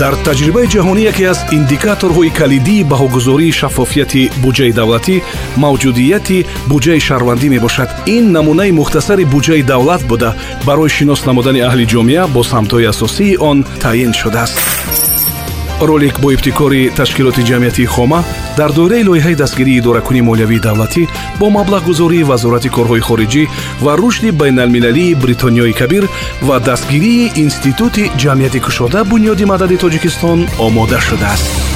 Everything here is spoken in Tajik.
дар таҷрибаи ҷаҳонӣ яке аз индикаторҳои калидии баҳогузории шаффофияти буҷаи давлатӣ мавҷудияти буҷаи шаҳрвандӣ мебошад. Ин намунаи мухтасари буҷаи давлат буда. Барои шинос намудани аҳли ҷомеа бо самтҳои асосии он таъин шудааст ролик бо ибтикори ташкилоти ҷамъияти хома дар доираи лоиҳаи дастгирии идоракунии молиявии давлатӣ бо маблағгузории вазорати корҳои хориҷӣ ва рушди байналмилалии бритониёи кабир ва дастгирии институти ҷамъияти кушода бунёди мадади тоҷикистон омода шудааст